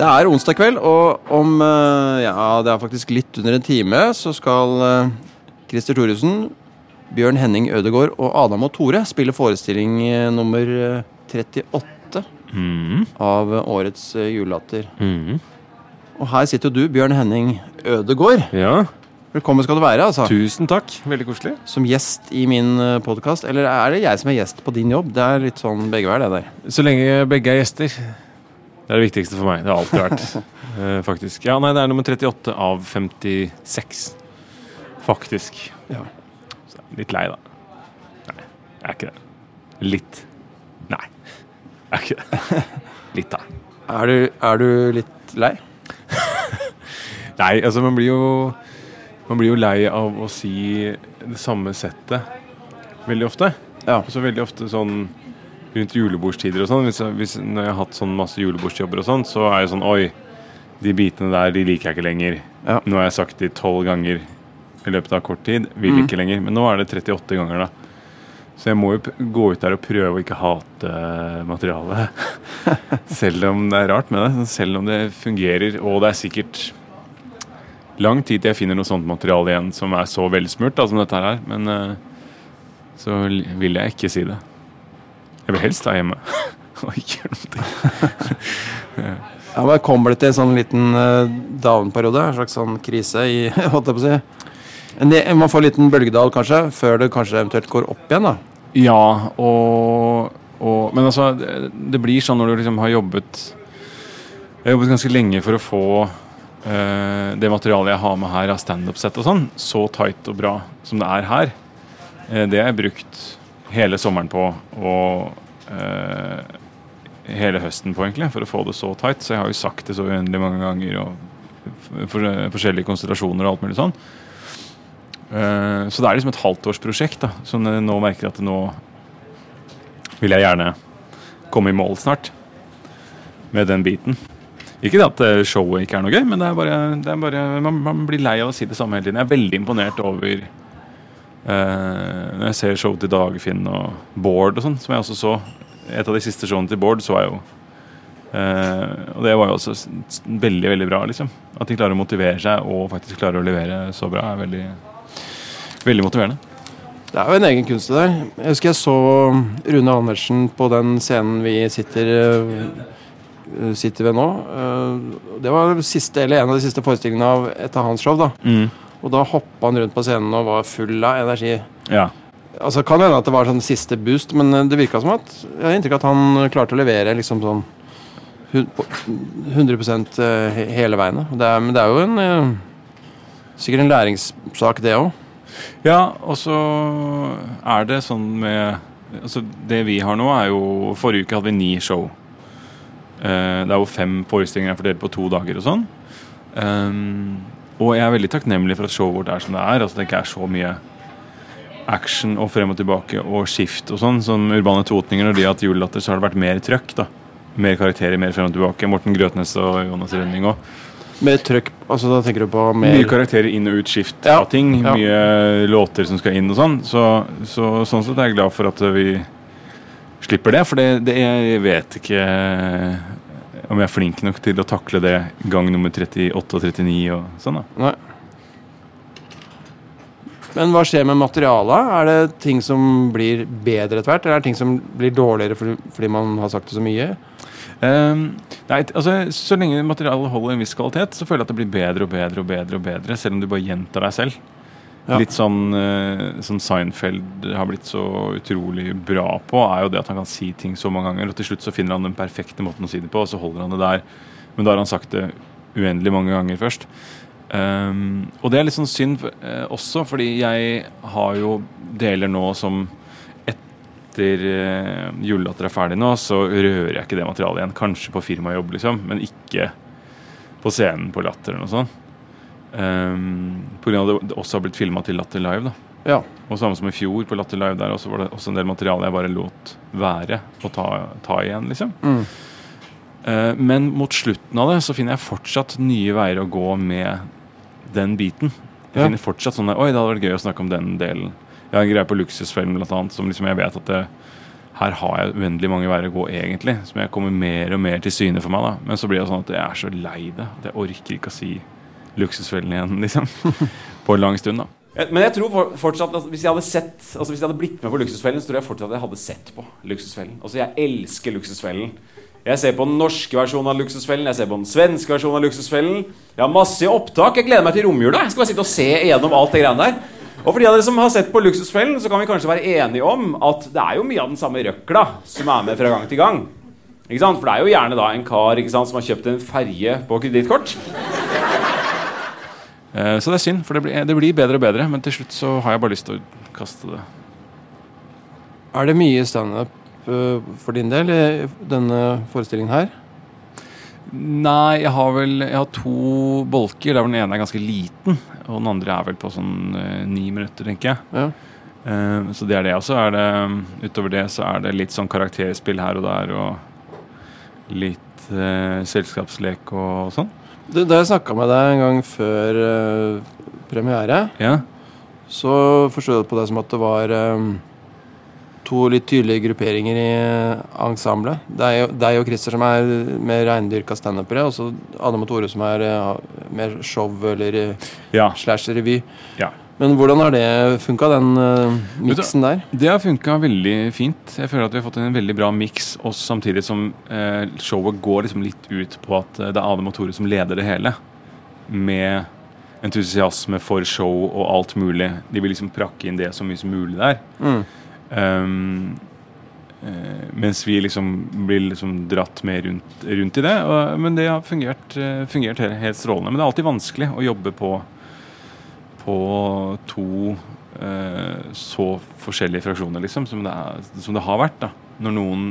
Det er onsdag kveld, og om eh, ja, det er faktisk litt under en time, så skal eh, Christer Thoresen, Bjørn Henning Ødegaard og Adam og Tore spille forestilling eh, nummer eh, 38 Mm. av årets julelatter. Mm. Og her sitter jo du, Bjørn Henning Ødegaard. Ja, Velkommen skal du være, altså. tusen takk. Veldig koselig. Som gjest i min podkast. Eller er det jeg som er gjest på din jobb? Det er litt sånn begge hver, det der. Så lenge begge er gjester. Det er det viktigste for meg. Det har alltid vært. eh, faktisk. Ja, nei, det er nummer 38 av 56. Faktisk. Ja. Så jeg er litt lei, da. Nei, jeg er ikke det. Litt. Nei, jeg er ikke det. Litt, da. Er du, er du litt lei? Nei, altså man blir jo Man blir jo lei av å si det samme settet veldig ofte. Ja. Og så veldig ofte sånn rundt julebordstider og sånn, hvis, hvis, når jeg har hatt sånn masse julebordsjobber og sånn, så er jeg sånn Oi, de bitene der, de liker jeg ikke lenger. Ja. Nå har jeg sagt de tolv ganger i løpet av kort tid. Vil Mm. ikke lenger. Men nå er det 38 ganger, da. Så jeg må jo gå ut der og prøve å ikke hate materialet. selv om det er rart med det. Selv om det fungerer. Og det er sikkert lang tid til jeg finner noe sånt materiale igjen som er så velsmurt da, som dette her er. Men eh, så vil jeg ikke si det. Jeg vil helst være hjemme og ikke gjøre noe. Ja, men Kommer det til en sånn liten uh, down-periode? En slags sånn krise i holdt jeg på å si. En, man får en liten bølgedal, kanskje, før det kanskje eventuelt går opp igjen? da Ja, og, og Men altså, det, det blir sånn når du liksom har jobbet Jeg har jobbet ganske lenge for å få Uh, det materialet jeg har med her av standup-sett og sånn, så tight og bra som det er her. uh, det har jeg brukt hele sommeren på og eh, hele høsten på, egentlig, for å få det så tight. Så jeg har jo sagt det så uendelig mange ganger, og for, forskjellige konstellasjoner og alt mulig sånn. Eh, så det er liksom et halvtårsprosjekt. da Så jeg nå merker at nå vil jeg gjerne komme i mål snart med den biten. Ikke det at eh, showet ikke er noe gøy, men det er bare, det er bare man, man blir lei av å si det samme hele tiden. Jeg er veldig imponert over eh, Når jeg ser show til Dagfinn og Bård og sånn, som jeg også så. Et av de siste showene til Bård så jeg jo. Eh, og det var jo også veldig, veldig bra, liksom. At de klarer å motivere seg og faktisk klarer å levere så bra, er veldig, veldig motiverende. Det er jo en egen kunst, det der. Jeg husker jeg så Rune Andersen på den scenen vi sitter øh, sitter ved nå. Det var siste, eller en av de siste forestillingene av et av hans show. da Og da hoppa han rundt på scenen og var full av energi. Ja. Altså Kan hende at det var sånn siste boost, men øh, det virka som at Jeg har inntrykk av at han klarte å levere liksom sånn 100 øh, hele veien. Det er, men det er jo en sikkert en læringssak, det òg. Ja, og så er det sånn med Altså, det vi har nå, er jo Forrige uke hadde vi ni show. Eh, det er jo fem forestillinger fordelt på to dager og sånn. Og jeg er veldig takknemlig for at showet vårt er som det er. Altså Det ikke er så mye action og frem og tilbake og skift og sånn. Som Urbane Totninger og de har hatt julelatter, så har det vært mer trøkk. da Mer karakterer, mer frem og tilbake. Morten Grøtnes og Jonas Rønning òg. Mer trøkk altså Da tenker du på mer Mye karakterer inn og ut, skift Ja, av ting. ja. Mye låter som skal inn og sånn. Så, så sånn sett er jeg glad for at vi slipper det. For det, det, jeg vet ikke om jeg er flink nok til å takle det gang nummer 38 og 39 og sånn. da. Nei. Men hva skjer med materialet? Er det ting som blir bedre etter hvert, eller er det ting som blir dårligere fordi, man har sagt det så mye? Um, nei, altså Så lenge materialet holder en viss kvalitet, så føler jeg at det blir bedre og bedre og bedre, og bedre selv om du bare gjentar deg selv. Ja. Litt sånn uh, som Seinfeld har blitt så utrolig bra på, er jo det at han kan si ting så mange ganger, og til slutt så finner han den perfekte måten å si det på, og så holder han det der. Men da har han sagt det uendelig mange ganger først. Um, og det er litt sånn synd uh, også, fordi jeg har jo deler nå som etter uh, julelatter er ferdig nå, så rører jeg ikke det materialet igjen. Kanskje på firmajobb, liksom, men ikke på scenen på Latter eller noe sånt. Um, grunn av at det også har blitt filma til Latter Live. da Ja. Og samme som i fjor på Latter Live, der også var det også en del materiale jeg bare lot være å ta, ta igjen, liksom. Mm. uh, men mot slutten av det så finner jeg fortsatt nye veier å gå med den biten. Jeg Ja. finner fortsatt sånn Oi, det hadde vært gøy å snakke om den delen. Jeg har en greie på Luksusfellen blant annet, som liksom jeg vet at det, her har jeg uendelig mange veier å gå, egentlig. Som jeg kommer mer og mer til syne for meg. da Men så blir det sånn at jeg er så lei det at jeg orker ikke å si Luksusfellen igjen, liksom. På en lang stund, da. Men jeg tror fortsatt at hvis jeg hadde sett Altså hvis jeg hadde blitt med på Luksusfellen, så tror jeg fortsatt at jeg hadde sett på Luksusfellen. Altså Jeg elsker Luksusfellen. Jeg ser på den norske versjonen av Luksusfellen, jeg ser på den svenske versjonen av Luksusfellen. Jeg har masse opptak. Jeg gleder meg til romjula. Jeg skal bare sitte og se igjennom alt det greiene der. Og for de av dere som har sett på Luksusfellen, så kan vi kanskje være enige om at det er jo mye av den samme røkla som er med fra gang til gang. Ikke sant? For det er jo gjerne da en kar sant, som har kjøpt en ferje på kredittkort. Eh, så det er synd, for det blir, det blir, bedre og bedre. Men til slutt så har jeg bare lyst til å kaste det. Er det mye standup uh, for din del i denne forestillingen her? Nei, jeg har vel jeg har to bolker. Der den ene er ganske liten, og den andre er vel på sånn eh, ni minutter, tenker jeg. Ja. Eh, så det er det. Og så er det utover det så er det litt sånn karakterspill her og der, og litt eh, selskapslek og sånn. Du, da jeg snakka med deg en gang før uh, premiere, ja. så forsto jeg på deg som at det var um, to litt tydelige grupperinger i ensemblet. Det er og Christer som er mer reindyrka standupere, og så Adam og Tore som er uh, mer show eller uh, ja. slash revy. Ja. Men hvordan har det funka, den uh, miksen der? Det har funka veldig fint. Jeg føler at vi har fått en veldig bra miks, samtidig som uh, showet går liksom litt ut på at det er Adam og Tore som leder det hele. Med entusiasme for show og alt mulig. De vil liksom prakke inn det så mye som mulig der. Mm. Um, uh, mens vi liksom blir liksom dratt mer rundt, rundt i det. Og, men det har fungert, fungert helt, helt, strålende. Men det er alltid vanskelig å jobbe på, på to eh, så forskjellige fraksjoner, liksom, som det, er, som det har vært. da Når noen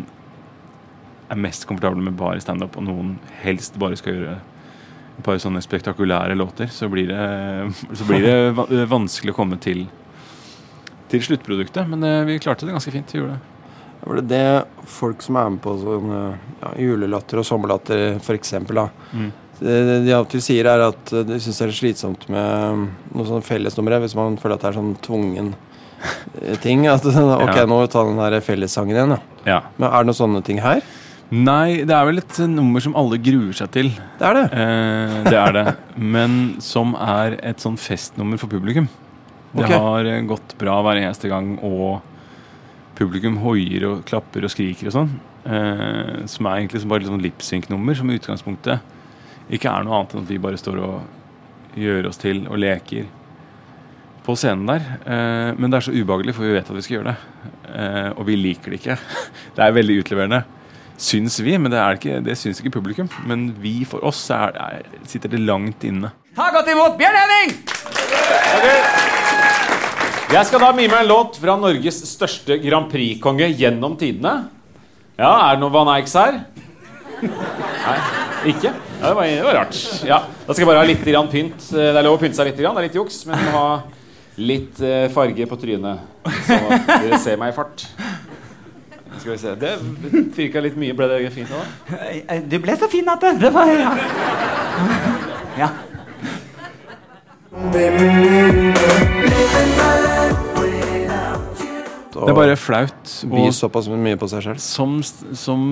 er mest komfortable med bare standup, og noen helst bare skal gjøre et par sånne spektakulære låter, så blir det, så blir det vanskelig å komme til til sluttproduktet. Men eh, vi klarte det ganske fint. Vi gjorde det. Var det det folk som er med på sånn ja, julelatter og sommerlatter f.eks. Mm. De alltid sier, er at de syns det er slitsomt med noen sånne fellesnummer hvis man føler at det er sånn tvungen eh, ting. At ok, ja. nå ta den der fellessangen igjen. Da. Ja. Men er det noen sånne ting her? Nei, det er vel et nummer som alle gruer seg til. Det er det. Eh, det er det. Men som er et sånn festnummer for publikum. Det okay. har eh, gått bra hver eneste gang, og publikum hoier og klapper og skriker og sånn. Eh, som er egentlig bare et sånn lipsync-nummer, som utgangspunktet ikke er noe annet enn at vi bare står og gjør oss til og leker på scenen der. Eh, men det er så ubehagelig, for vi vet at vi skal gjøre det. Eh, og vi liker det ikke. det er veldig utleverende. Syns vi, men det, er ikke, det syns ikke publikum. Men vi, for oss, er, er, sitter det langt inne. Ta godt imot Bjørn Henning! Okay. Jeg skal da mime en låt fra Norges største Grand Prix-konge gjennom tidene. Ja, er det noen Van Eiks her? Nei, ikke? Ja, det, var, det var rart. Ja, Da skal jeg bare ha litt grann pynt. Det er lov å pynte seg litt. grann. Det er litt juks, men ha litt eh, farge på trynet. Så dere ser meg i fart. Skal vi se. Det virka litt mye. Ble det fint nå? Du ble så fin at det, det var ja. ja. Det er bare flaut by såpass mye på seg selv. Som, som,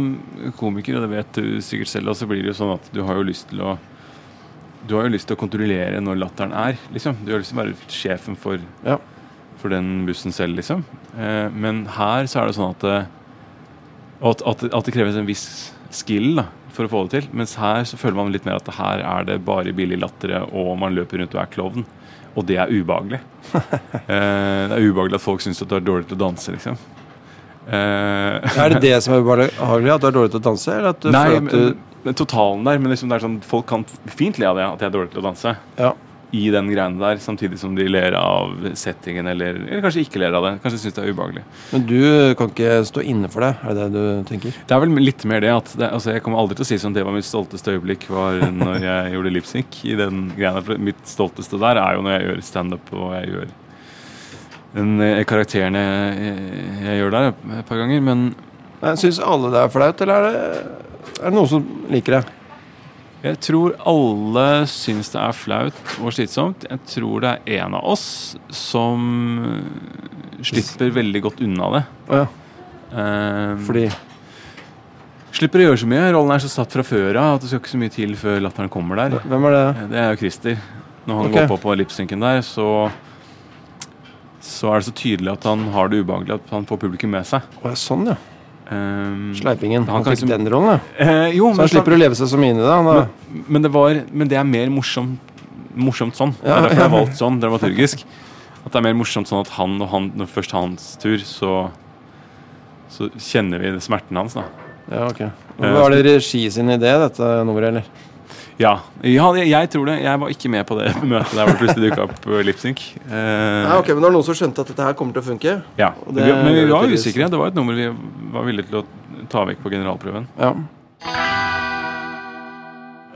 komiker, og det vet du sikkert selv, så blir det jo sånn at du har jo lyst til å Du har jo lyst til å kontrollere når latteren er, liksom. Du har lyst til å være sjefen for, ja. for den bussen selv, liksom. Eh, men her så er det sånn at eh, at, at, at, det kreves en viss skill da, for å få det til. Mens her så føler man litt mer at her er det bare billig latter, og man løper rundt og er klovn. Og det er ubehagelig. eh, det er ubehagelig at folk syns at du er dårlig til å danse, liksom. Eh, er det det som er ubehagelig? At du er dårlig til å danse? Eller at du nei, at du... totalen der. Men liksom sånn, folk kan fint le av det, at jeg er dårlig til å danse. Ja i den greiene der, samtidig som de ler av settingen, eller, eller kanskje ikke ler av det. Kanskje syns det er ubehagelig. Men du kan ikke stå inne for det, er det det du tenker? Det er vel litt mer det at det, altså Jeg kommer aldri til å si sånn det var mitt stolteste øyeblikk var når jeg gjorde lipsync i den greia For mitt stolteste der er jo når jeg gjør standup og jeg gjør den eh, karakteren jeg, jeg, gjør der et par ganger, men Syns alle det er flaut, eller er det, er det noen som liker det? Jeg tror alle syns det er flaut og slitsomt. Jeg tror det er en av oss som slipper veldig godt unna det. Ja. um, Fordi Slipper å gjøre så mye. Rollen er så satt fra før av at det skal ikke så mye til før latteren kommer der. Hvem er det? Eh, Det er jo Christer. Når han okay. går på på lipsynken der, så så er det så tydelig at han har det ubehagelig at han får publikum med seg. Ja, sånn, ja. Um, Sleipingen. Han Han fikk liksom- den rollen, ja. Eh, jo, Så men, han slipper å leve seg så mye inn i det. Men, men, det var, men det er mer morsomt, morsomt sånn. Det er derfor jeg har valgt sånn dramaturgisk. At det er mer morsomt sånn at han og han, når først hans tur, så så kjenner vi smerten hans, da. Ja, ok. Var det regi sin idé, dette nummeret, eller? Ja, ja jeg, jeg tror det. Jeg var ikke med på det møtet der hvor det plutselig dukka opp uh, lipsync. Uh, Ja, ok, Men det var noen som skjønte at dette her kommer til å funke? ja. Det Vi- men vi var usikre. Det var et nummer vi var villige til å ta vekk på generalprøven. Ja.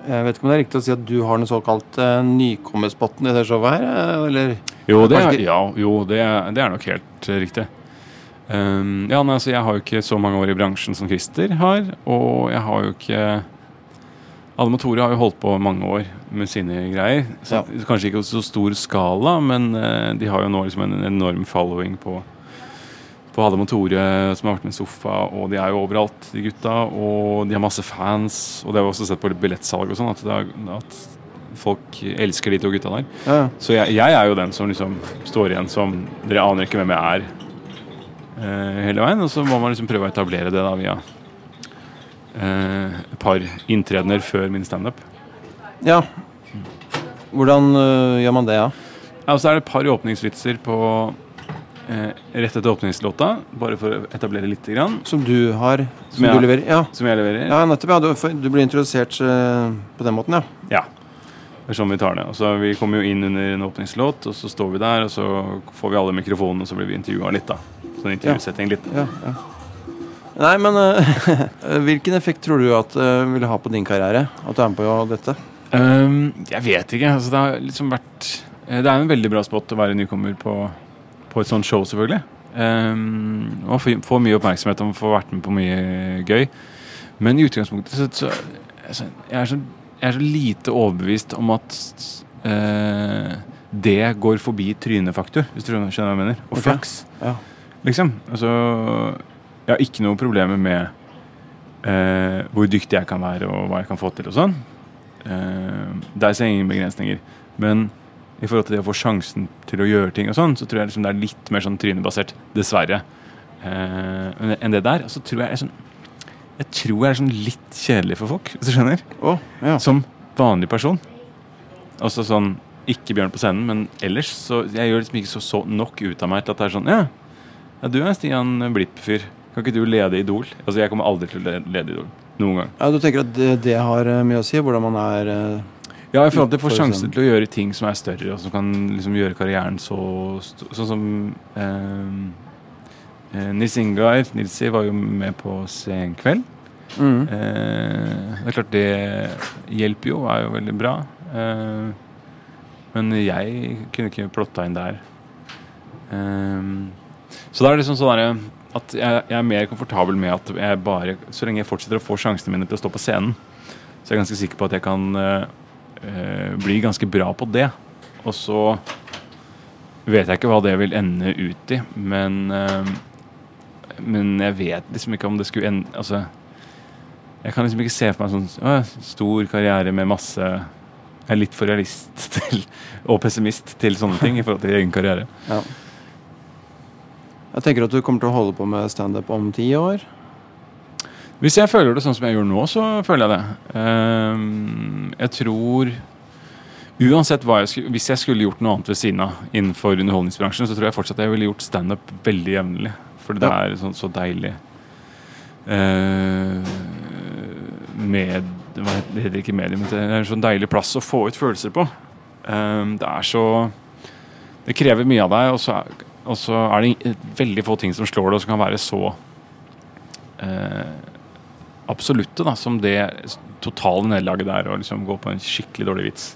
Jeg vet ikke om det er riktig å si at du har den såkalt uh, nykommerspotten i det showet her, eh, eller? Jo, det er, ja, jo, det er, det er nok helt eh, riktig. Um, ja, nei, altså, jeg har jo ikke så mange år i bransjen som Christer har, og jeg har jo ikke Alle Tore har jo holdt på mange år med sine greier. Så, Ja. Kanskje ikke i så stor skala, men uh, de har jo nå liksom en enorm following på på Hadde Tore, som har vært med i Sofa, og de er jo overalt, de gutta. Og de har masse fans, og det har vi også sett på billettsalg og sånn, at, at folk elsker de to gutta der. Ja. Så jeg, jeg er jo den som liksom står igjen som Dere aner ikke hvem jeg er uh, hele veien. Og så må man liksom prøve å etablere det da via eh, par inntredener før min standup. ja. Hvordan øh, gjør man det, ja? Ja, og så er det et par åpningsvitser på eh, rett etter åpningslåta, bare for å etablere litt. Grann, Som du har? Som, Som jeg du leverer? Ja. som jeg leverer. ja, nettopp. Ja. Du, for- du blir introdusert øh, på den måten, ja. Ja. Det er sånn vi tar det. Og så Vi kommer jo inn under en åpningslåt, og så står vi der, og så får vi alle mikrofonene, og så blir vi intervjua litt. da Sånn intervjusetting litt. ja, ja. Nei, men øh, hvilken effekt tror du at det vil ha på din karriere? At du er med på dette? Um, jeg vet ikke. Altså, det har liksom vært eh, Det er en veldig bra spot å være nykommer på, på et sånt show, selvfølgelig. Um, og få, få mye oppmerksomhet og få vært med på mye gøy. Men i utgangspunktet så, så altså, jeg, er så jeg er så lite overbevist om at uh, det går forbi trynefaktor, hvis du skjønner hva jeg mener. Og okay. flaks. Ja. Liksom. Altså, jeg har ikke noe problemer med eh, hvor dyktig jeg kan være og hva jeg kan få til og sånn. Eh, der ser jeg ingen begrensninger. Men i forhold til det å få sjansen til å gjøre ting og sånn, så tror jeg liksom det er litt mer sånn trynebasert, dessverre, eh, enn det der. Og så tror jeg sånn Jeg tror jeg er sånn litt kjedelig for folk, hvis du skjønner. Oh, ja. Som vanlig person. Altså sånn Ikke Bjørn på scenen, men ellers. Så jeg gjør liksom ikke så, så nok ut av meg til at det er sånn Ja, ja du er Stian Blipp-fyr. Kan ikke du lede Idol? Altså Jeg kommer aldri til å lede Idol. Noen gang. ja, Du tenker at det, det har øh, mye å si? Hvordan man er øh, Ja, i forhold til å få sjansen til å gjøre ting som er større, og som kan liksom gjøre karrieren så Sånn som eh, eh, Nils Ingar Nilsi var jo med på Senkveld. mm. Eh, det er klart det hjelper jo, er jo veldig bra. Eh, men jeg kunne ikke plotta inn der. Eh, så da er det liksom sånn derre at jeg, jeg er mer komfortabel med at jeg bare Så lenge jeg fortsetter å få sjansene mine til å stå på scenen, så jeg er ganske sikker på at jeg kan eh, bli ganske bra på det. Og så vet jeg ikke hva det vil ende ut i, men eh, Men jeg vet liksom ikke om det skulle ende Altså jeg kan liksom ikke se for meg en sånn å, stor karriere med masse Jeg er litt for realist til, og pessimist til sånne ting i forhold til egen karriere. Ja. Jeg tenker at du kommer til å holde på med standup om ti år. Hvis jeg føler det sånn som jeg gjør nå, så føler jeg det. Ehm, jeg tror Uansett hva jeg skulle, Hvis jeg skulle gjort noe annet ved siden av innenfor underholdningsbransjen, så tror jeg fortsatt jeg ville gjort standup veldig jevnlig. For det Ja. er sånn så deilig eh, med Hva heter det ikke medium, men det er en sånn deilig plass å få ut følelser på. Ehm, det er så Det krever mye av deg, og så er, og så er det veldig få ting som slår det, og som kan være så eh, absolutte da, som det totale nederlaget der å liksom gå på en skikkelig dårlig vits.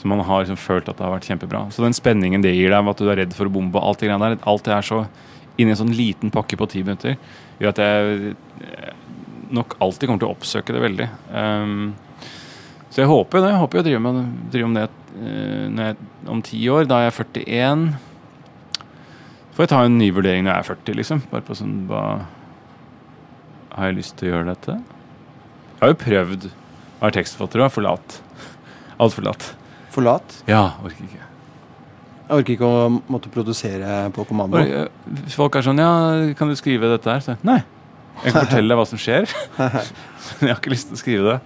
Så man har liksom følt at det har vært kjempebra. Så den spenningen det gir deg, at du er redd for å bombe, alt det der, alt det er så inni en sånn liten pakke på ti minutter, gjør at jeg eh, nok alltid kommer til å oppsøke det veldig. Um, så jeg håper jo det. Jeg håper jo å drive med, drive med det uh, jeg, om ti år. Da er jeg 41. Får jeg ta en ny vurdering når jeg er 40, liksom. Bare på sånn hva, Har jeg lyst til å gjøre dette? Jeg har jo prøvd å være tekstforfatter og er for lat. Altfor lat. Forlat. Ja, orker ikke. Jeg orker ikke å måtte produsere på kommando. Eh, Folk er sånn Ja, kan du skrive dette her? Så, Nei. Jeg kan fortelle deg hva som skjer. Men jeg har ikke lyst til å skrive det.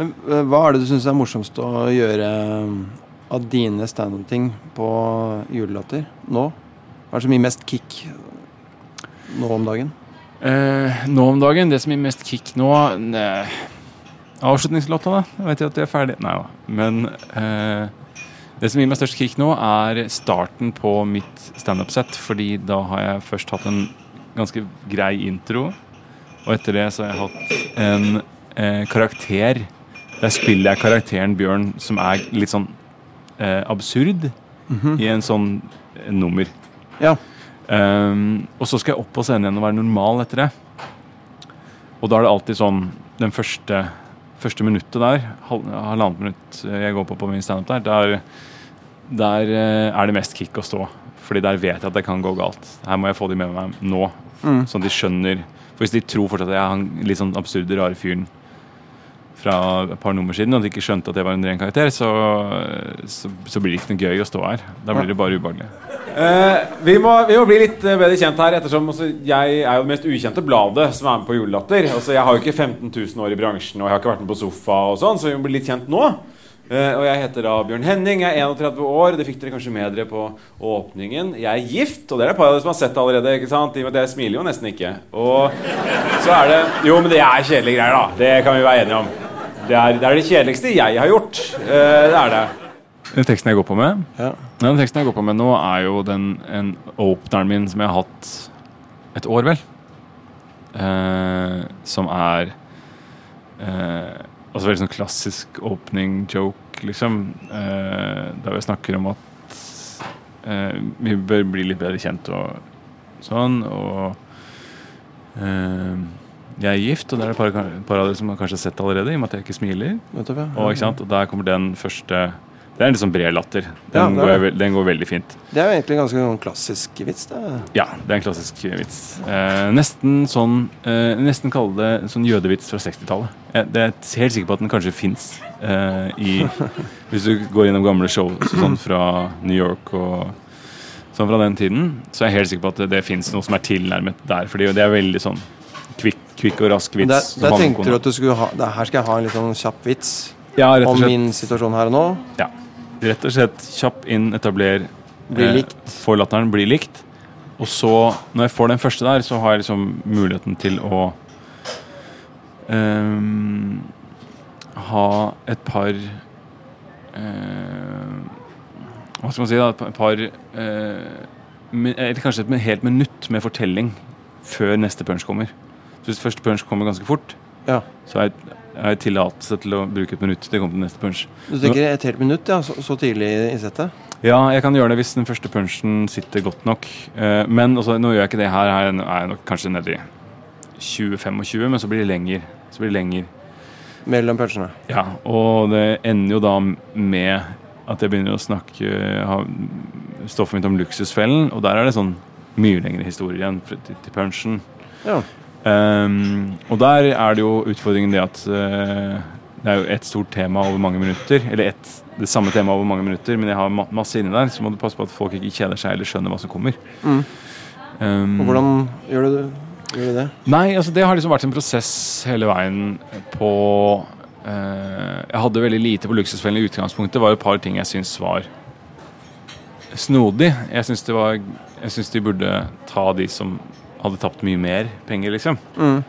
Eh, Hva er det du syns er morsomst å gjøre eh, av dine standup-ting på julelatter nå? Hva er det som gir mest kick nå om dagen? Eh, nå om dagen, det som gir mest kick nå ne, Avslutningslåta, da. Jeg vet jo at de er ferdig. Nei da. Men eh, det som gir meg størst kick nå, er starten på mitt standup-sett. Fordi da har jeg først hatt en ganske grei intro. Og etter det så har jeg hatt en eh, karakter. Der spiller jeg karakteren Bjørn, som er litt sånn eh, absurd, i en sånn eh, nummer. Ja. Um, og så skal jeg opp på scenen igjen og være normal etter det. Og da er det alltid sånn Den første, første minuttet der, hal, halvannet minutt jeg går på på min standup der, der, der eh, er det mest kick å stå. Fordi der vet jeg at det kan gå galt. Her må jeg få de med meg nå, Mm. sånn at de skjønner. For hvis de tror fortsatt at jeg er han litt sånn absurde, rare fyren fra et par nummer siden, og de ikke skjønte at jeg var en ren karakter, så, så, så blir det ikke noe gøy å stå her. Da blir det bare ubehagelig. Eh, vi, må, vi må bli litt eh, bedre kjent her, ettersom altså, jeg er jo det mest ukjente bladet som er med på Julelatter. Altså, jeg har jo ikke 15 000 år i bransjen, og jeg har ikke vært med på sofa, og sånn, så vi må bli litt kjent nå. Eh, og jeg heter da Bjørn Henning, jeg er 31 år, det fikk dere kanskje med dere på åpningen. Jeg er gift, og det er et par av dere som har sett det allerede, ikke sant? I og smiler jo nesten ikke. Og så er det Jo, men det er kjedelige greier, da. Det kan vi være enige om. Det er det, er det kjedeligste jeg har gjort. Eh, det er det. Den teksten jeg går på med Ja. Den teksten jeg går på med nå, er jo den en openeren min som jeg har hatt et år, vel. Eh, som er eh, Altså veldig sånn klassisk opening joke, liksom. Eh, der vi snakker om at eh, vi bør bli litt bedre kjent og sånn. Og eh, jeg er gift, og det er et par, par av dere som har kanskje sett allerede, i og med at jeg ikke smiler. Nettopp, ja. Og, ikke sant? og der kommer den første Det er en sånn bred latter. Den, ja, går, den går veldig fint. Det er jo egentlig en ganske en klassisk vits. det. Ja, det er en klassisk vits. Eh, nesten sånn eh, Nesten kalle det en sånn jødevits fra 60-tallet. Jeg det er helt sikker på at den kanskje fins eh, i Hvis du går gjennom gamle show sånn fra New York og sånn fra den tiden, så er jeg helt sikker på at det, det fins noe som er tilnærmet der. Fordi det er veldig sånn kvikk, kvikk og rask vits. Der, der tenkte du at du skulle ha det, Her skal jeg ha en litt sånn kjapp vits ja, om slett. min situasjon her og nå. Ja. Rett og slett kjapp inn, etabler Bli eh. Få latteren, bli likt. Og så, når jeg får den første der, så har jeg liksom muligheten til å eh, ha et par eh, Hva skal man si, da? Et par eh, Eller kanskje et helt minutt med fortelling før neste punch kommer. Så hvis første punch kommer ganske fort, Ja. så har jeg, tillatelse til å bruke et minutt det kommer til neste punch. Du tenker et helt minutt, ja, så, så tidlig i settet? Ja, jeg kan gjøre det hvis den første punchen sitter godt nok. Eh, men også, nå gjør jeg ikke det her. Her er jeg nok kanskje nedi i 20-25, men så blir det lenger. Så blir det lenger. Mellom punchene. Ja, og det ender jo da med at jeg begynner å snakke ha stoffet mitt om luksusfellen, og der er det sånn mye lengre historie igjen til, til punchen. Ja. Ehm, og der er det jo utfordringen det at uh, det er jo et stort tema over mange minutter. Eller et, det samme temaet over mange minutter, men jeg har ma masse inni der, så må du passe på at folk ikke kjeder seg eller skjønner hva som kommer. Mm. Um, Og hvordan gjør du, gjør du det? Nei, altså det har liksom vært en prosess hele veien på uh, Jeg hadde veldig lite på Luksusfellen i utgangspunktet. Det var et par ting jeg syns var snodig. Jeg syns det var Jeg syns de burde ta de som hadde tapt mye mer penger, liksom. Mm.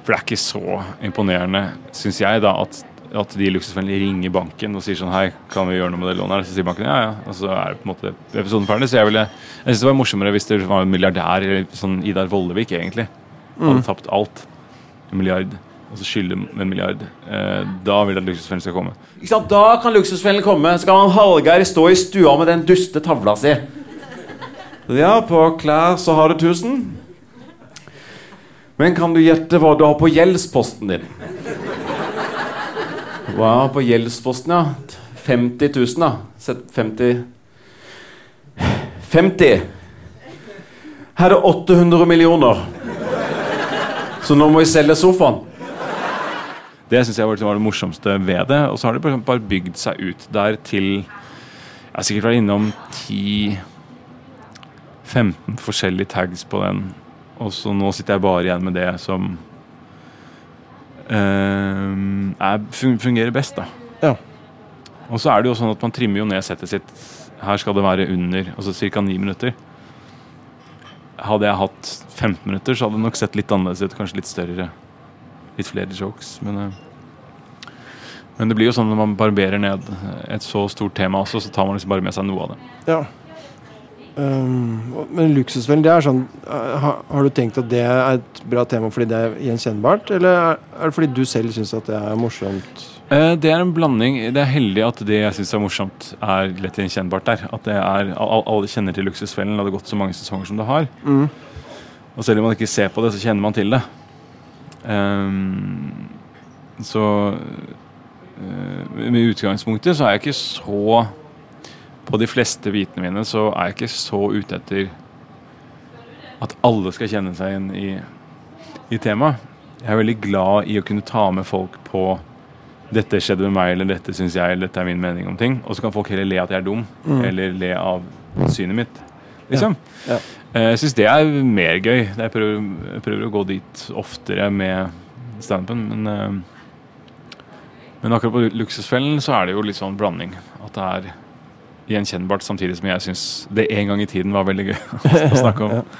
For det er ikke så imponerende, syns jeg, da, at, at de luksusvennlige ringer banken og sier sånn Hei, kan vi gjøre noe med det lånet her? Så sier banken ja, ja. Og så er det på en måte episoden ferdig. Så jeg ville Jeg syns det var morsommere hvis det var en milliardær, eller sånn Idar Vollevik, egentlig. Hadde tapt alt. En milliard. Og så skylder en milliard. Eh, da vil jeg at luksusfellen skal komme. Ikke sant? Da kan luksusfellen komme. Skal han Hallgeir stå i stua med den duste tavla si. Ja, på klær så har du 1000. Men kan du gjette hva du har på gjeldsposten din? Hva har på gjeldsposten, ja? 50 000, da. Sett 50 50. Her er det 800 millioner. Så nå må vi selge sofaen. Det syns jeg var, det morsomste ved det. Og så har det bare bygd seg ut der til Jeg har sikkert vært innom 10-15 forskjellige tags på den. Og så nå sitter jeg bare igjen med det som eh, er, fungerer best, da. Ja. Og så er det jo sånn at man trimmer jo ned settet sitt. Her skal det være under altså ca. 9 minutter. Hadde jeg hatt 15 minutter, så hadde det nok sett litt annerledes ut. Kanskje litt større. Litt flere jokes. Men, eh, men det blir jo sånn når man barberer ned et så stort tema også, så tar man liksom bare med seg noe av det. Ja. Um, men luksusfellen, det er sånn uh, har, har du tenkt at det er et bra tema fordi det er gjenkjennbart, eller er, er det fordi du selv syns at det er morsomt? Eh, Det er en blanding. Det er heldig at det jeg syns er morsomt, er lett gjenkjennbart der. At det er, al- Alle kjenner til Luksusfellen, og det har gått så mange sesonger som det har. Mm. Og selv om man ikke ser på det, så kjenner man til det. Um, så uh, med utgangspunktet så er jeg ikke så På de fleste bitene mine så er jeg ikke så ute etter at alle skal kjenne seg igjen i, i temaet. Jeg er veldig glad i å kunne ta med folk på dette skjedde med meg, eller dette syns jeg, eller dette er min mening om ting. Og så kan folk heller le at jeg er dum, Mm. eller le av synet mitt. Liksom. Ja. Ja. Jeg syns det er mer gøy. Jeg prøver, jeg prøver å gå dit oftere med standupen, men eh, Men akkurat på Luksusfellen så er det jo litt sånn blanding. At det er gjenkjennbart, samtidig som jeg syns det en gang i tiden var veldig gøy å snakke om.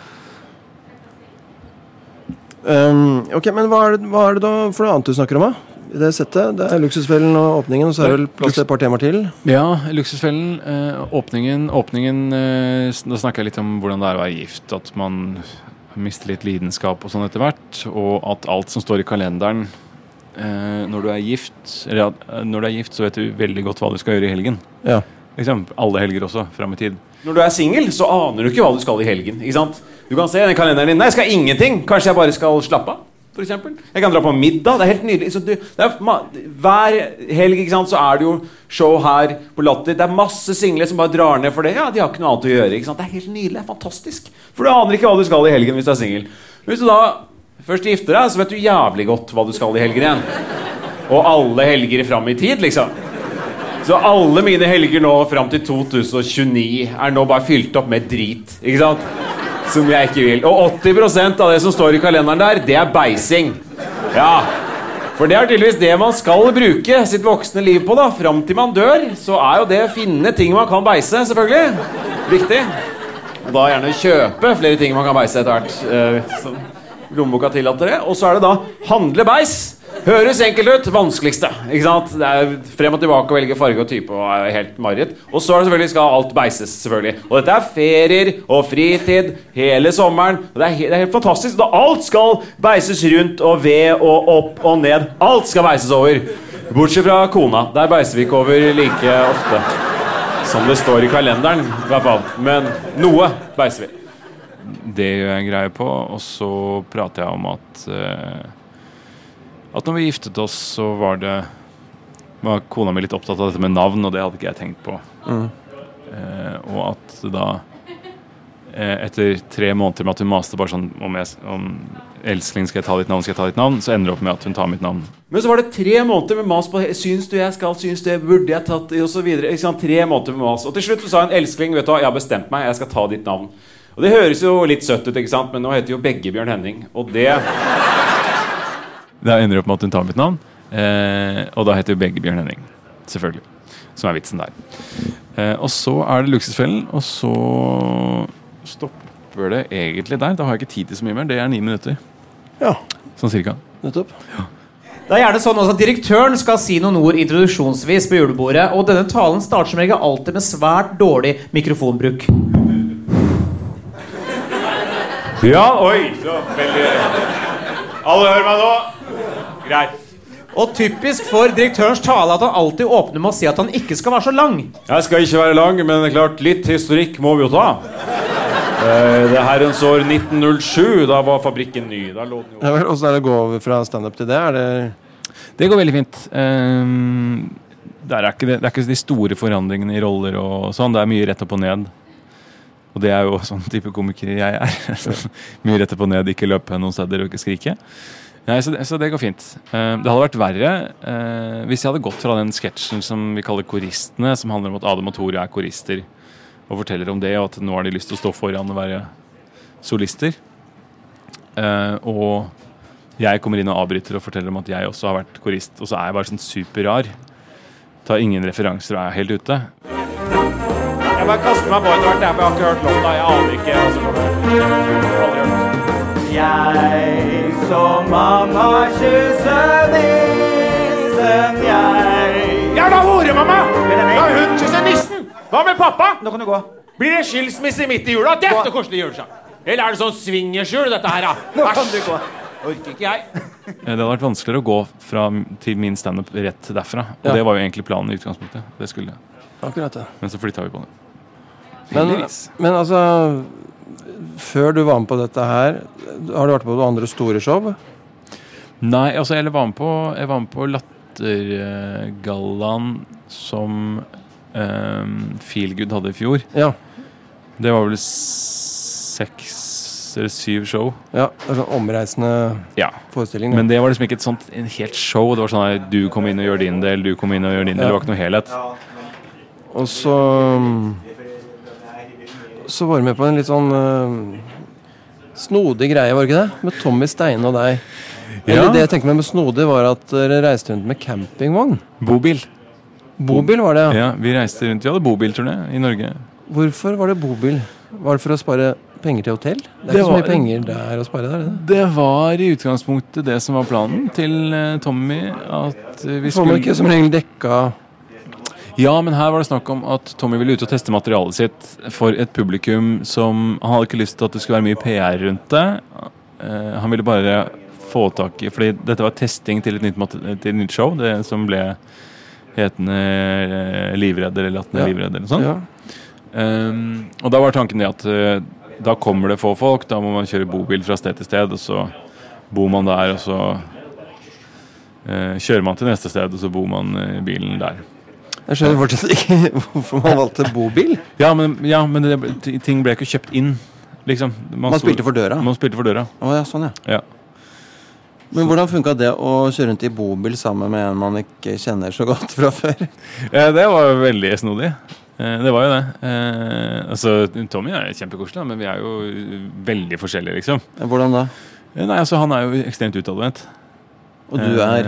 Um, ok, men hva er, det, hva er det da for noe annet du snakker om, da? I det settet? Det er Luksusfellen og åpningen, og så er det vel plass til et par temaer til? Ja, Luksusfellen. Eh, åpningen, åpningen eh, Da snakker jeg litt om hvordan det er å være gift. At man mister litt lidenskap og sånn etter hvert. Og at alt som står i kalenderen eh, når du er gift Eller når du er gift, så vet du veldig godt hva du skal gjøre i helgen. Ja. Liksom, alle helger også, fram i tid. Når du er singel, så aner du ikke hva du skal i helgen. ikke sant? Du kan se den kalenderen din. Nei, jeg skal ingenting. Kanskje jeg bare skal slappe av. For eksempel. jeg kan dra på middag. Det er helt nydelig. Du, er, hver helg ikke sant, så er det jo show her på Latter. Det er masse single som bare drar ned for det. Ja, De har ikke noe annet å gjøre. Det er helt nydelig. Det er fantastisk. For du aner ikke hva du skal i helgen hvis du er singel. Hvis du da først gifter deg, så vet du jævlig godt hva du skal i helgen igjen. Og alle helger fram i tid, liksom. Så alle mine helger nå fram til 2029 er nå bare fylt opp med drit. Ikke sant? Som jeg ikke vil. Og 80% av det som står i kalenderen der, det er beising. Ja. For det er tydeligvis det man skal bruke sitt voksne liv på. da Fram til man dør, så er jo det å finne ting man kan beise, selvfølgelig. Viktig. Og da gjerne kjøpe flere ting man kan beise etter hvert. Eh, som lommeboka tillater det. Og så er det da handle beis. Høres enkelt ut. Vanskeligste. ikke sant? Det er Frem og tilbake å velge farge og type og er helt mareritt. Og så er det selvfølgelig skal alt beises. selvfølgelig Og dette er ferier og fritid hele sommeren. Og det er, helt, det er helt fantastisk. Da alt skal beises rundt og ved og opp og ned. Alt skal beises over. Bortsett fra kona. Der beiser vi ikke over like ofte. Som det står i kalenderen, i hvert fall. Men noe beiser vi. Det gjør jeg en greie på. Og så prater jeg om at eh, At når vi giftet oss, så var det var kona mi litt opptatt av dette med navn, og det hadde ikke jeg tenkt på. Eh, og at da eh, Etter tre måneder med at hun maste bare sånn om, jeg, om Elsling, skal jeg ta ditt navn, skal jeg ta ditt navn, så ender det opp med at hun tar mitt navn. Men så var det tre måneder med mas på Syns du jeg skal, syns du jeg burde jeg tatt og så videre. Ikke sant? Tre måneder med mas. Og til slutt så sa hun elskling, vet du hva, jeg har bestemt meg, jeg skal ta ditt navn. Og det høres jo litt søtt ut, ikke sant? men nå heter jo begge Bjørn Henning. Og det Da ender det opp med at hun tar mitt navn, eh, og da heter jo begge Bjørn Henning. Selvfølgelig. Som er vitsen der. Eh, og så er det Luksusfellen, og så stopper det egentlig der. Da har jeg ikke tid til så mye mer. Det er ni minutter. Ja, Sånn cirka. nettopp. Det er gjerne sånn også at Direktøren skal si noen ord introduksjonsvis på julebordet, og denne talen starter som regel alltid med svært dårlig mikrofonbruk. Ja, oi! Så veldig Alle hører meg nå? Greit. Og typisk for direktørens tale at han alltid åpner med å si at han ikke skal være så lang. Jeg skal ikke være lang, men det er klart, litt historikk må vi jo ta. Eh, Det er herrens år 1907. Da var fabrikken ny. Da lå den jo Åssen er det å gå over fra standup til det? Er det Det går veldig fint. Um, det, er ikke det, det er ikke de store forandringene i roller og sånn. Det er mye rett opp og ned. Og det er jo sånn type komiker jeg er. Mye rett opp og ned, ikke løpe noen steder og ikke skrike. Nei, så, det, så det går fint. Eh, det hadde vært verre eh, hvis jeg hadde gått fra den sketsjen som vi kaller Koristene, som handler om at Adam og Tore er korister, og forteller om det, og at nå har de lyst til å stå foran og være solister. Eh, og jeg kommer inn og avbryter og forteller om at jeg også har vært korist, og så er jeg bare sånn superrar. Tar ingen referanser og er helt ute. Jeg bare kaster meg på etter hvert, jeg, har ikke hørt låta. Jeg aner ikke. Hørt. Jeg som mamma kysser nissen, jeg Jævla horemamma! Men den mamma! Da hun kysser nissen! Hva med pappa? Nå kan du gå. Blir det skilsmisse midt i jula? Dette er koselig julesang! Eller er det sånn swingersjul, dette her, da? Nå kan du gå. Orker ikke jeg. Eh, Det hadde vært vanskeligere å gå fra, til min standup rett derfra. Og Ja. det var jo egentlig planen i utgangspunktet. Det skulle. Akkurat det. Men så flytta vi på det. Men, men altså Før du var med på dette her, har du vært på noen andre store show? Nei, altså jeg var med på, jeg var med på Lattergallaen som um, Feelgood hadde i fjor. Ja. Det var vel seks eller syv show. ja det er sånn omreisende Ja. forestilling. Men det var liksom ikke et sånt en helt show. Det var sånn at du kom inn og gjør din del, du kom inn og gjør din del. Det var ikke noe helhet. Og så Så var du med på en litt sånn uh, snodig greie, var det ikke det? Med Tommy Steine og deg. Eller det jeg tenkte meg med snodig, var at dere reiste rundt med campingvogn. Bobil. Bobil var det, ja. Ja, vi reiste rundt. Vi hadde bobilturné i Norge. Hvorfor var det bobil? Var det for å spare penger til hotell? Det er Det ikke så var- mye penger der å spare der, er det? Det var i utgangspunktet det som var planen til eh, Tommy. At eh, vi Får man ikke som regel dekka Ja, men her var det snakk om at Tommy ville ut og teste materialet sitt for et publikum som Han hadde ikke lyst til at det skulle være mye PR rundt det. Uh, han ville bare få tak i Fordi dette var testing til et nytt, til et nytt show, det som ble hetende eh, Livredder eller Latne Ja. Livredder eller sånt. ja. Um, og da var tanken det at uh, da kommer det få folk, da må man kjøre bobil fra sted til sted, og så bor man der, og så uh, kjører man til neste sted, og så bor man i bilen der. Jeg skjønner fortsatt ikke hvorfor man valgte bobil. Ja, men, ja, men det, ting ble ikke kjøpt inn, liksom. Man man spilte for døra. Man spilte for døra. ja, sånn ja. Ja. Men hvordan funka det å kjøre rundt i bobil sammen med en man ikke kjenner så godt fra før? Ja, det var veldig snodig. Eh, det var jo det. Eh, altså, Tommy er kjempekoselig, men vi er jo veldig forskjellige, liksom. Hvordan da? Eh, nei, altså, Han er jo ekstremt utadvendt. Og du er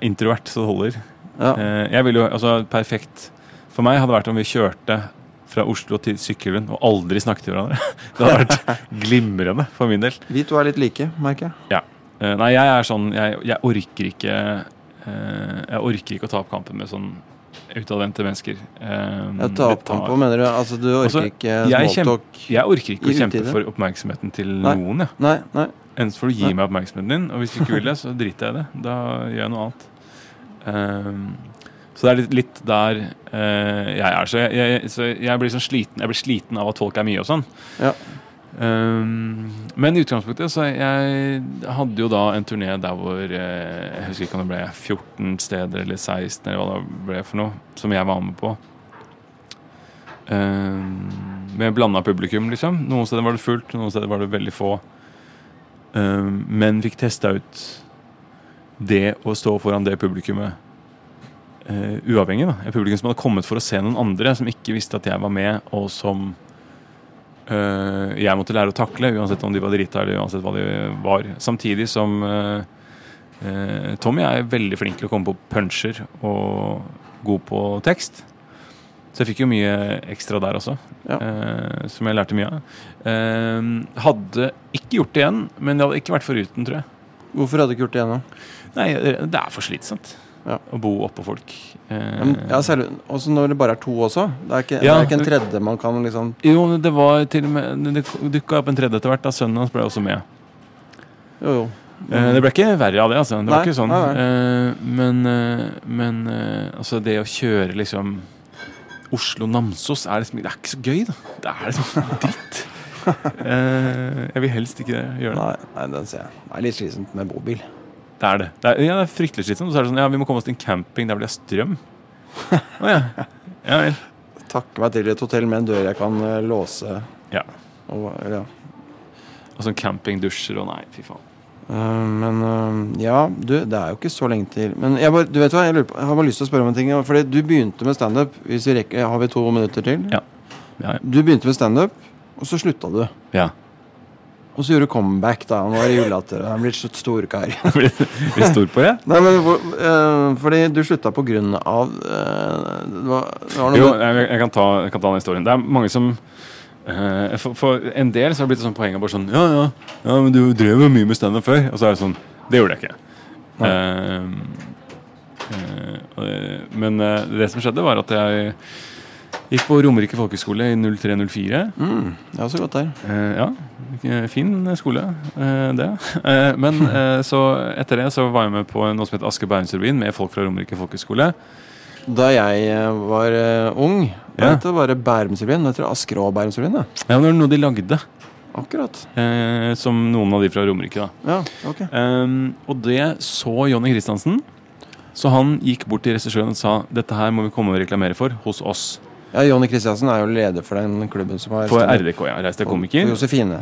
introvert, så det holder. Ja. Eh, jeg ville jo, altså Perfekt for meg hadde vært om vi kjørte fra Oslo til Sykkylven og aldri snakket til hverandre. Det hadde vært glimrende for min del. Vi to er litt like, merker jeg. Ja. nei, jeg er sånn Jeg, jeg orker ikke eh, Jeg orker ikke å ta opp kampen med sånn utadvendte mennesker. Eh, Jeg tar opp kampen, mener du? Altså, du orker Altså, ikke jeg smalltalk? Jeg orker ikke å kjempe for oppmerksomheten til Nei. noen. Jeg. Nei, nei. Enten får du gi Nei. meg oppmerksomheten din, og hvis du ikke vil det, så driter jeg i det. Da gjør jeg noe annet. Ehm, så det er litt, litt der eh, jeg er. Så jeg, jeg, så jeg blir sånn sliten Jeg blir sliten av at folk er mye og sånn. Ja. Um, men i utgangspunktet så jeg hadde jo da en turné der hvor eh, Jeg husker ikke om det ble 14 steder eller 16 eller hva det ble for noe, som jeg var med på. Um, med blanda publikum, liksom. Noen steder var det fullt, noen steder var det veldig få. Um, men fikk testa ut det å stå foran det publikummet uh, uavhengig. da Et publikum som hadde kommet for å se noen andre, som ikke visste at jeg var med, og som uh, jeg måtte lære å takle, uansett om de var drita eller uansett hva de var. Samtidig som uh, Tommy er veldig flink til å komme på puncher og god på tekst. Så jeg fikk jo mye ekstra der også, Ja. som jeg lærte mye av. Hadde ikke gjort det igjen, men det hadde ikke vært foruten, tror jeg. Hvorfor hadde du ikke gjort det ennå? Nei, det er for slitsomt Ja. å bo oppå folk. Eh, Ja, selv, også når det bare er to også. Det er ikke, Ja. det er ikke en tredje man kan liksom Jo, det var til og med Det dukka opp en tredje etter hvert. da Sønnen hans ble også med. Jo, jo. Eh, det ble ikke verre av det, altså. Det var ikke sånn. nei, nei. Eh, men eh, men eh, altså, det å kjøre liksom Oslo-Namsos er liksom Det er ikke så gøy, da. Det er liksom dritt. Eh, jeg vil helst ikke gjøre det. Nei, nei, den ser jeg. Det er litt slitsomt med bobil. Det er det. Det er, ja, det er fryktelig slitsomt. Så er det sånn Ja, vi må komme oss til en camping der hvor det er strøm. Å ja. Ja vel. takke meg til et hotell med en dør jeg kan eh, låse. Ja. Og, ja. Altså campingdusjer og nei, fy faen. Uh, men uh, ja, du, det er jo ikke så lenge til. Men jeg, bare, du vet hva, jeg, på, jeg har bare lyst til å spørre om en ting. Fordi du begynte med standup. Har vi to minutter til? Ja. Ja, Du begynte med standup, og så slutta du. ja. Og så gjorde du comeback, da. Er det julelatter. Han er blitt storkar. Blir stor på det? Nei, men for, uh, Fordi du slutta på grunn av uh, det, var, det var Jo, jeg, jeg, kan ta, jeg kan ta den historien. Det er mange som uh, for, for en del så har det blitt et sånt poeng av bare sånn Ja, ja, ja, men du drev jo mye med standup før. Og så er det sånn Det gjorde jeg ikke. Eh, eh, og men eh, det som skjedde, var at jeg gikk på Romerike folkehøgskole i 03-04. mm, Ja, så godt der. Eh, ja, fin skole, eh, det. Eh, men eh, så etter det så var jeg med på noe som het Asker Bærumsrevyen med folk fra Romerike folkehøgskole. Da jeg eh, var eh, ung, Ja. het det bare Bærumsrevyen. Nå heter det Asker og Bærumsrevyen. Ja. Det var noe de lagde, Akkurat. eh, som noen av de fra Romerike. da Ja, ok. Ehm, og det så Jonny Christiansen. Så han gikk bort til regissøren og sa dette her må vi komme og reklamere for hos oss. Ja, Jonny Kristiansen er jo leder for den klubben som har For. RDK, ja. Reiste For komiker.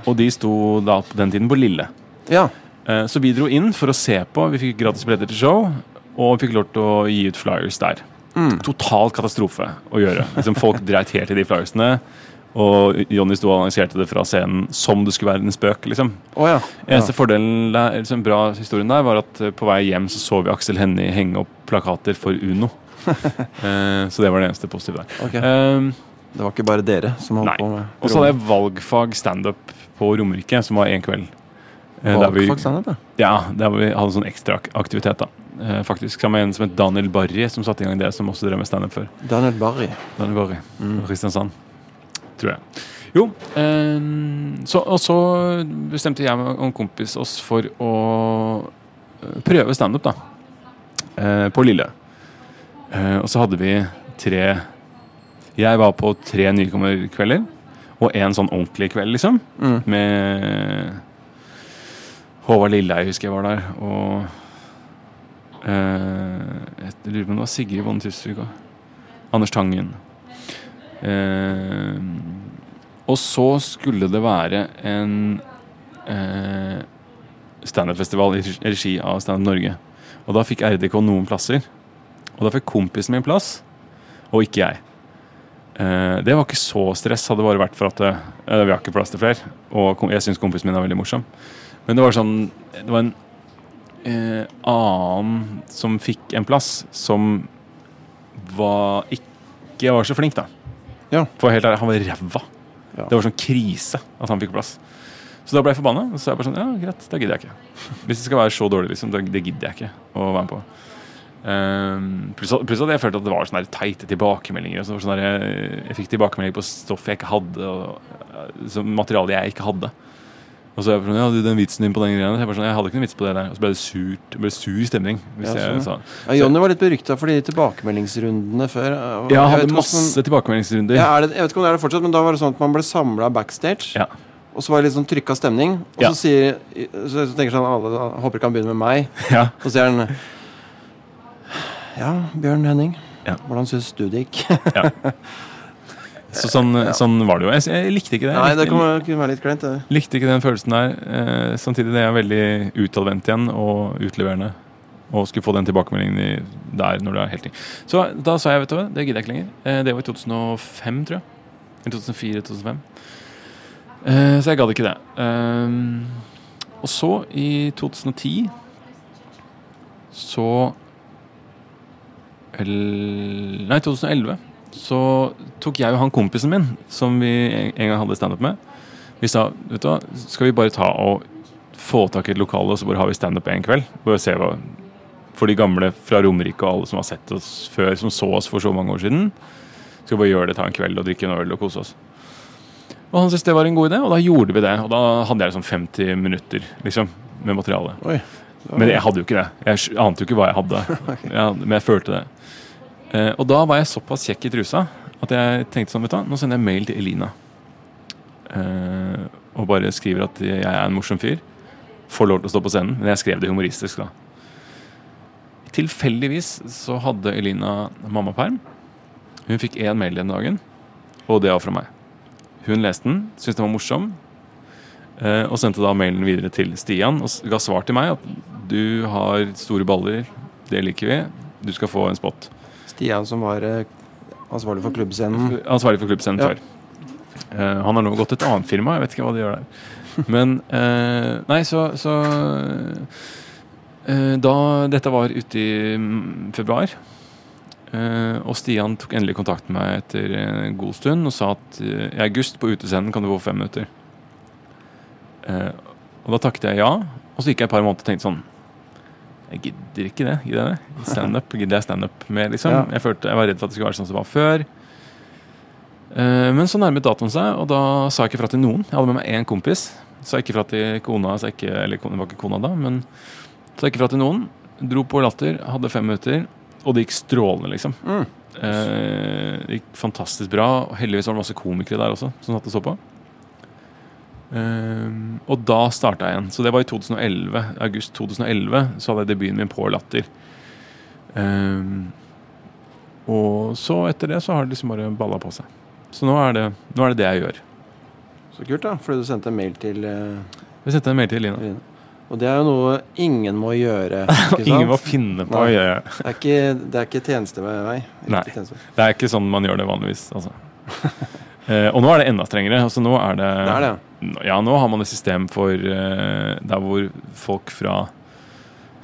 Og de sto da på den tiden på Lille. Ja. Eh, så vi dro inn for å se på. Vi fikk gratis billetter til show. Og fikk lov til å gi ut flyers der. Mm. Total katastrofe å gjøre. Liksom Folk dreit helt i de flyersene. Og Jonny sto og annonserte det fra scenen som det skulle være en spøk. liksom oh, ja. Eneste fordelen der, liksom bra historien der var at eh, på vei hjem så så vi Aksel Hennie henge opp plakater for Uno. Eh, så det var det eneste positive der. Okay. Um, Det var ikke bare dere som holdt Nei. på med og så hadde jeg valgfag standup på Romerike, som var én kveld. Eh, Valgfag standup, ja. Ja, der vi hadde sånn ekstra aktivitet. da Eh, Faktisk sammen med en som het Daniel Barry, som satte i gang det, som også drev med standup før. Daniel Barry. Daniel Barry Mm. Kristiansand, tror jeg. Jo, eh, så, og så bestemte jeg og en kompis oss for å prøve standup, da. Eh, på Lille. Eh, og så hadde vi tre Jeg var på tre nykommerkvelder. Og en sånn ordentlig kveld, liksom. Mm. Med Håvard Lilleheie, husker jeg var der. Og eh, jeg lurer på om det var Sigrid Bonde Tusvik. Anders Tangen. Eh, og så skulle det være en eh, standup-festival i regi av Standup Norge. Og da fikk RDK noen plasser. Og da fikk kompisen min plass, og ikke jeg. Eh, det var ikke så stress, hadde det bare vært for at eh, vi har ikke plass til flere. Og jeg syns kompisen min er veldig morsom. Men det var sånn Det var en eh, annen som fikk en plass, som var ikke var så flink, da. Ja. For helt ærlig, han var ræva. Ja. Det var sånn krise at han fikk plass. Så da ble jeg forbanna. Og så er jeg bare sånn, ja greit, da gidder jeg ikke. Hvis det skal være så dårlig, liksom, da, det gidder jeg ikke å være med på. Um, pluss, at- pluss at jeg følte at det var sånne teite tilbakemeldinger. så sånn der, jeg, jeg fikk tilbakemeldinger på stoff jeg ikke hadde, og eh, så materiale jeg ikke hadde. Og så er jeg sånn, ja, du, den vitsen din på den greia. Jeg, sånn, jeg hadde ikke noen vits på det der. Og så ble det surt, det ble sur stemning. Hvis Ja, jeg sånn, sa Ja, Jonny var litt berykta for de tilbakemeldingsrundene før. og Ja, jeg jeg hadde masse hvordan- tilbakemeldingsrunder. ja, er det, Jeg vet ikke om det er det fortsatt, men da var det sånn at man ble samla backstage. Ja. Og så var det litt sånn trykka stemning. Og Ja. så sier så, så tenker sånn alle Håper ikke han begynner med meg. Ja. Og så sier han Ja, Bjørn Henning. Ja. Hvordan syns du det gikk? Så sånn, sånn var det jo. Jeg, jeg likte ikke det. Nei, det kunne kunne være litt kleint. det. likte ikke den følelsen der. Eh, samtidig det er veldig utadvendt igjen og utleverende. Og skulle få den tilbakemeldingen i, der når du er helt ny. Så da sa jeg, vet du hva, det gidder jeg ikke lenger. Eh, det var i 2005, tror jeg. I 2004-2005. Eh, så jeg gadd ikke det. Eh, og så, i 2010, så Nei, 2011 så tok jeg og han kompisen min, som vi en gang hadde standup med, vi sa vet du hva, skal vi bare ta og få tak i et lokale og så bare har vi standup en kveld? Bare se hva For de gamle fra Romerike og alle som har sett oss før, som så oss for så mange år siden. Skal bare gjøre det, ta en kveld og drikke en øl og kose oss. Og han syntes det var en god idé, og da gjorde vi det. Og da hadde jeg liksom 50 minutter liksom, med materiale. Oi. Men jeg hadde jo ikke det. Jeg ante jo ikke hva jeg hadde. Jeg, men jeg følte det. Eh, og da var jeg såpass kjekk i trusa at jeg tenkte sånn, vet du nå sender jeg mail til Elina. Eh, og bare skriver at jeg er en morsom fyr. Får lov til å stå på scenen. Men jeg skrev det humoristisk, da. Tilfeldigvis så hadde Elina mammaperm. Hun fikk én mail den dagen. Og det var fra meg. Hun leste den, syntes den var morsom, og sendte da mailen videre til Stian og ga svar til meg at du har store baller, det liker vi, du skal få en spot. Stian som var eh, ansvarlig for klubbscenen. Ansvarlig for klubbscenen Ja. før. Eh, han har nå gått til et annet firma, jeg vet ikke hva de gjør der. Men eh, Nei, så, så eh, Da Dette var ute i mm, februar. eh, og Stian tok endelig kontakt med meg etter en god stund og sa at eh, i august på utescenen kan du få fem minutter. Eh, og da takket jeg ja, og så gikk jeg et par måneder og tenkte sånn Jeg gidder ikke det. Gidder jeg det? Standup gidder jeg standup mer, liksom. Ja. Jeg, følte, jeg var redd for at det skulle være sånn som det var før. Eh, Men så nærmet datoen seg, og da sa jeg ikke fra til noen. Jeg hadde med meg én kompis. Sa ikke fra til kona, sa ikke, eller det var ikke kona da, men sa ikke fra til noen. Dro på Latter, hadde fem minutter, og det gikk strålende, liksom. Mm. Eh, det gikk fantastisk bra. og Heldigvis var det masse komikere der også som satt og så på. Eh, og da starta jeg igjen. Så det var i 2011. August 2011 så hadde jeg debuten min på Latter. Eh, og så etter det så har det liksom bare balla på seg. Så nå er det nå er det, det jeg gjør. Så kult, da. Fordi du sendte en mail til uh... Jeg sendte en mail til Lina. Lina. Og det er jo noe ingen må gjøre. Ikke sant? Ingen må finne på å gjøre Det er ikke, det er ikke tjenestevei. Nei. Tjeneste. Det er ikke sånn man gjør det vanligvis. Altså. Eh, og nå er det enda strengere. Altså, nå er det, Det er det. Ja, nå har man et system for eh, der hvor folk fra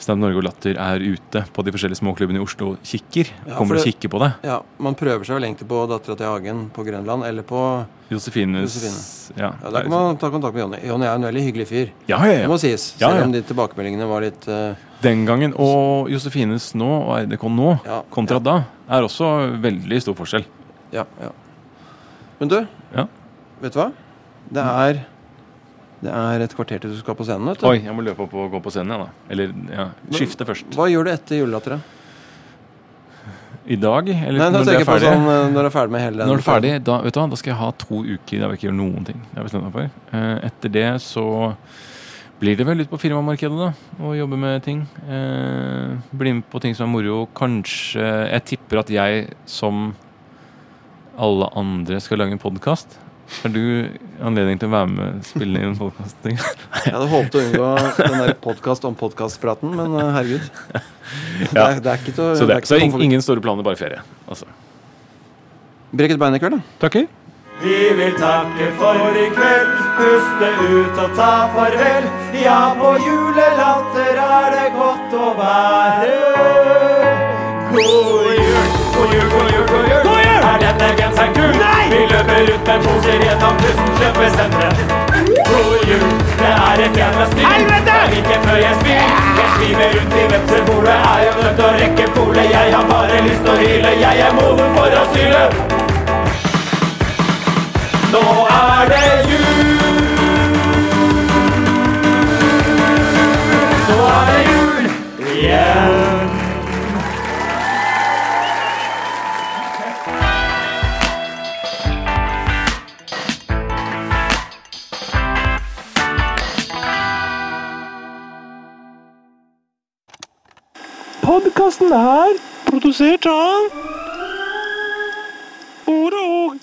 Stand Norge og Latter er ute på de forskjellige småklubbene i Oslo kikker. Ja, kommer det, og kikker på det. Ja, Man prøver seg vel egentlig på Dattera til Hagen på Grønland, eller på Josefines Josefine. Ja, Ja, Da kan man ta kontakt med Jonny. Jonny er en veldig hyggelig fyr. ja, ja, ja. Det må sies. Selv om de tilbakemeldingene var litt uh, Den gangen og Josefines nå og RDK nå Ja. kontra da er også veldig stor forskjell. Ja, ja. Men du, Ja. vet du hva? Det er Det er et kvarter til du skal på scenen. vet du. Oi, jeg må løpe opp og gå på scenen, jeg, da. Eller ja, skifte først. Hva gjør du etter julelatteret? I dag? Eller Nei, når du er ferdig? sånn eh, når du er ferdig med hele den. Når du er ferdig, da, vet du hva, da skal jeg ha to uker der vi ikke gjør noen ting. Det har bestemt meg for. Eh, etter det så blir det vel ut på firmamarkedet, da. Og jobbe med ting. Eh, bli med på ting som er moro. Kanskje Jeg tipper at jeg, som alle andre, skal lage en podkast. Har du anledning til å være med spille inn en podkast? Jeg hadde håpet å unngå den der podkast om podkastpraten, men herregud. herregud. Det, er, det er ikke til å Så, det det, er ikke så ingen store planer, bare ferie. Altså. Brekk et bein i kveld, da. Takker. Vi vil takke for i kveld, puste ut og ta farvel. Ja, på julelatter er det godt å være. Er denne genseren gul. Vi løper rundt med poser gjennom tusen kjøpesentre. God jul, det er et jævla spill. Helvete! Ikke før jeg spyr. Jeg sviver rundt i vepsebolet, er jo nødt til å rekke polet. Jeg har bare lyst til å hyle, jeg er moden for asylet. Nå er det jul! Podkasten er produsert av Ore og